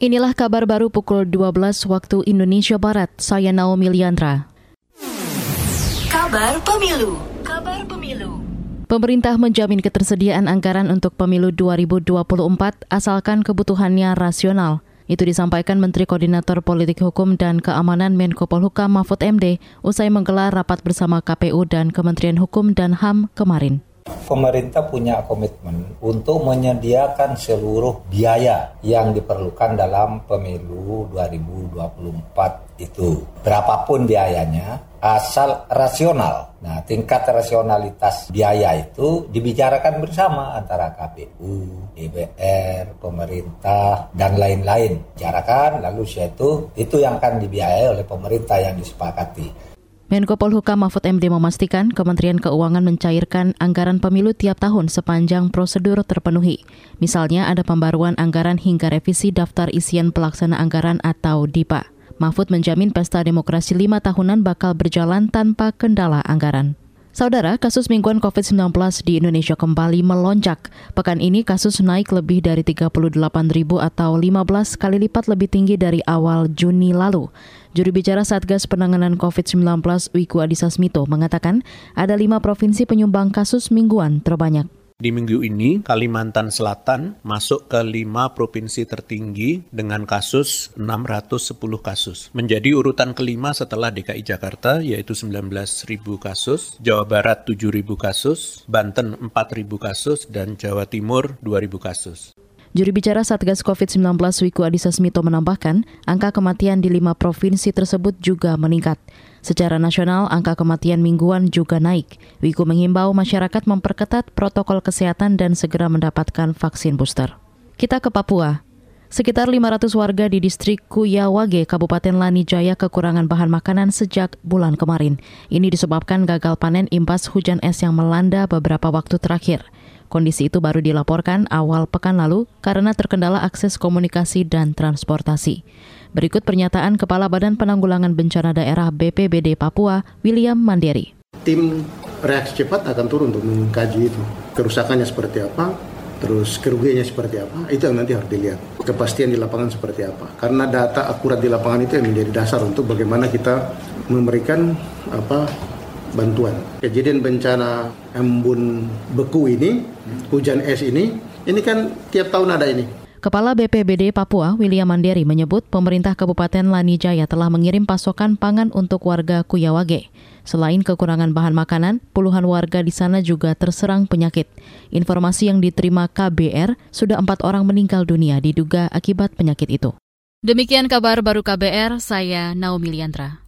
Inilah kabar baru pukul 12 waktu Indonesia Barat. Saya Naomi Liandra. Kabar Pemilu. Kabar Pemilu. Pemerintah menjamin ketersediaan anggaran untuk pemilu 2024 asalkan kebutuhannya rasional. Itu disampaikan Menteri Koordinator Politik Hukum dan Keamanan Menko Polhukam Mahfud MD usai menggelar rapat bersama KPU dan Kementerian Hukum dan HAM kemarin pemerintah punya komitmen untuk menyediakan seluruh biaya yang diperlukan dalam pemilu 2024 itu. Berapapun biayanya, asal rasional. Nah, tingkat rasionalitas biaya itu dibicarakan bersama antara KPU, DPR, pemerintah, dan lain-lain. Bicarakan, lalu itu, itu yang akan dibiayai oleh pemerintah yang disepakati. Menko Polhukam Mahfud MD memastikan Kementerian Keuangan mencairkan anggaran pemilu tiap tahun sepanjang prosedur terpenuhi. Misalnya ada pembaruan anggaran hingga revisi daftar isian pelaksana anggaran atau DIPA. Mahfud menjamin pesta demokrasi lima tahunan bakal berjalan tanpa kendala anggaran. Saudara, kasus mingguan COVID-19 di Indonesia kembali melonjak. Pekan ini kasus naik lebih dari 38 ribu atau 15 kali lipat lebih tinggi dari awal Juni lalu. Juru bicara Satgas Penanganan COVID-19 Wiku Adhisa Smito mengatakan ada lima provinsi penyumbang kasus mingguan terbanyak. Di minggu ini, Kalimantan Selatan masuk ke lima provinsi tertinggi dengan kasus 610 kasus. Menjadi urutan kelima setelah DKI Jakarta, yaitu 19.000 kasus, Jawa Barat 7.000 kasus, Banten 4.000 kasus, dan Jawa Timur 2.000 kasus. Juri bicara Satgas COVID-19 Wiku Adhisa Smito menambahkan, angka kematian di lima provinsi tersebut juga meningkat. Secara nasional, angka kematian mingguan juga naik. Wiku menghimbau masyarakat memperketat protokol kesehatan dan segera mendapatkan vaksin booster. Kita ke Papua. Sekitar 500 warga di distrik Kuyawage, Kabupaten Lanijaya kekurangan bahan makanan sejak bulan kemarin. Ini disebabkan gagal panen imbas hujan es yang melanda beberapa waktu terakhir. Kondisi itu baru dilaporkan awal pekan lalu karena terkendala akses komunikasi dan transportasi. Berikut pernyataan Kepala Badan Penanggulangan Bencana Daerah BPBD Papua, William Mandiri. Tim reaksi cepat akan turun untuk mengkaji itu. Kerusakannya seperti apa, terus kerugiannya seperti apa, itu yang nanti harus dilihat. Kepastian di lapangan seperti apa. Karena data akurat di lapangan itu yang menjadi dasar untuk bagaimana kita memberikan apa bantuan. Kejadian bencana embun beku ini, hujan es ini, ini kan tiap tahun ada ini. Kepala BPBD Papua, William Mandiri, menyebut pemerintah Kabupaten Lanijaya telah mengirim pasokan pangan untuk warga Kuyawage. Selain kekurangan bahan makanan, puluhan warga di sana juga terserang penyakit. Informasi yang diterima KBR, sudah empat orang meninggal dunia diduga akibat penyakit itu. Demikian kabar baru KBR, saya Naomi Liandra.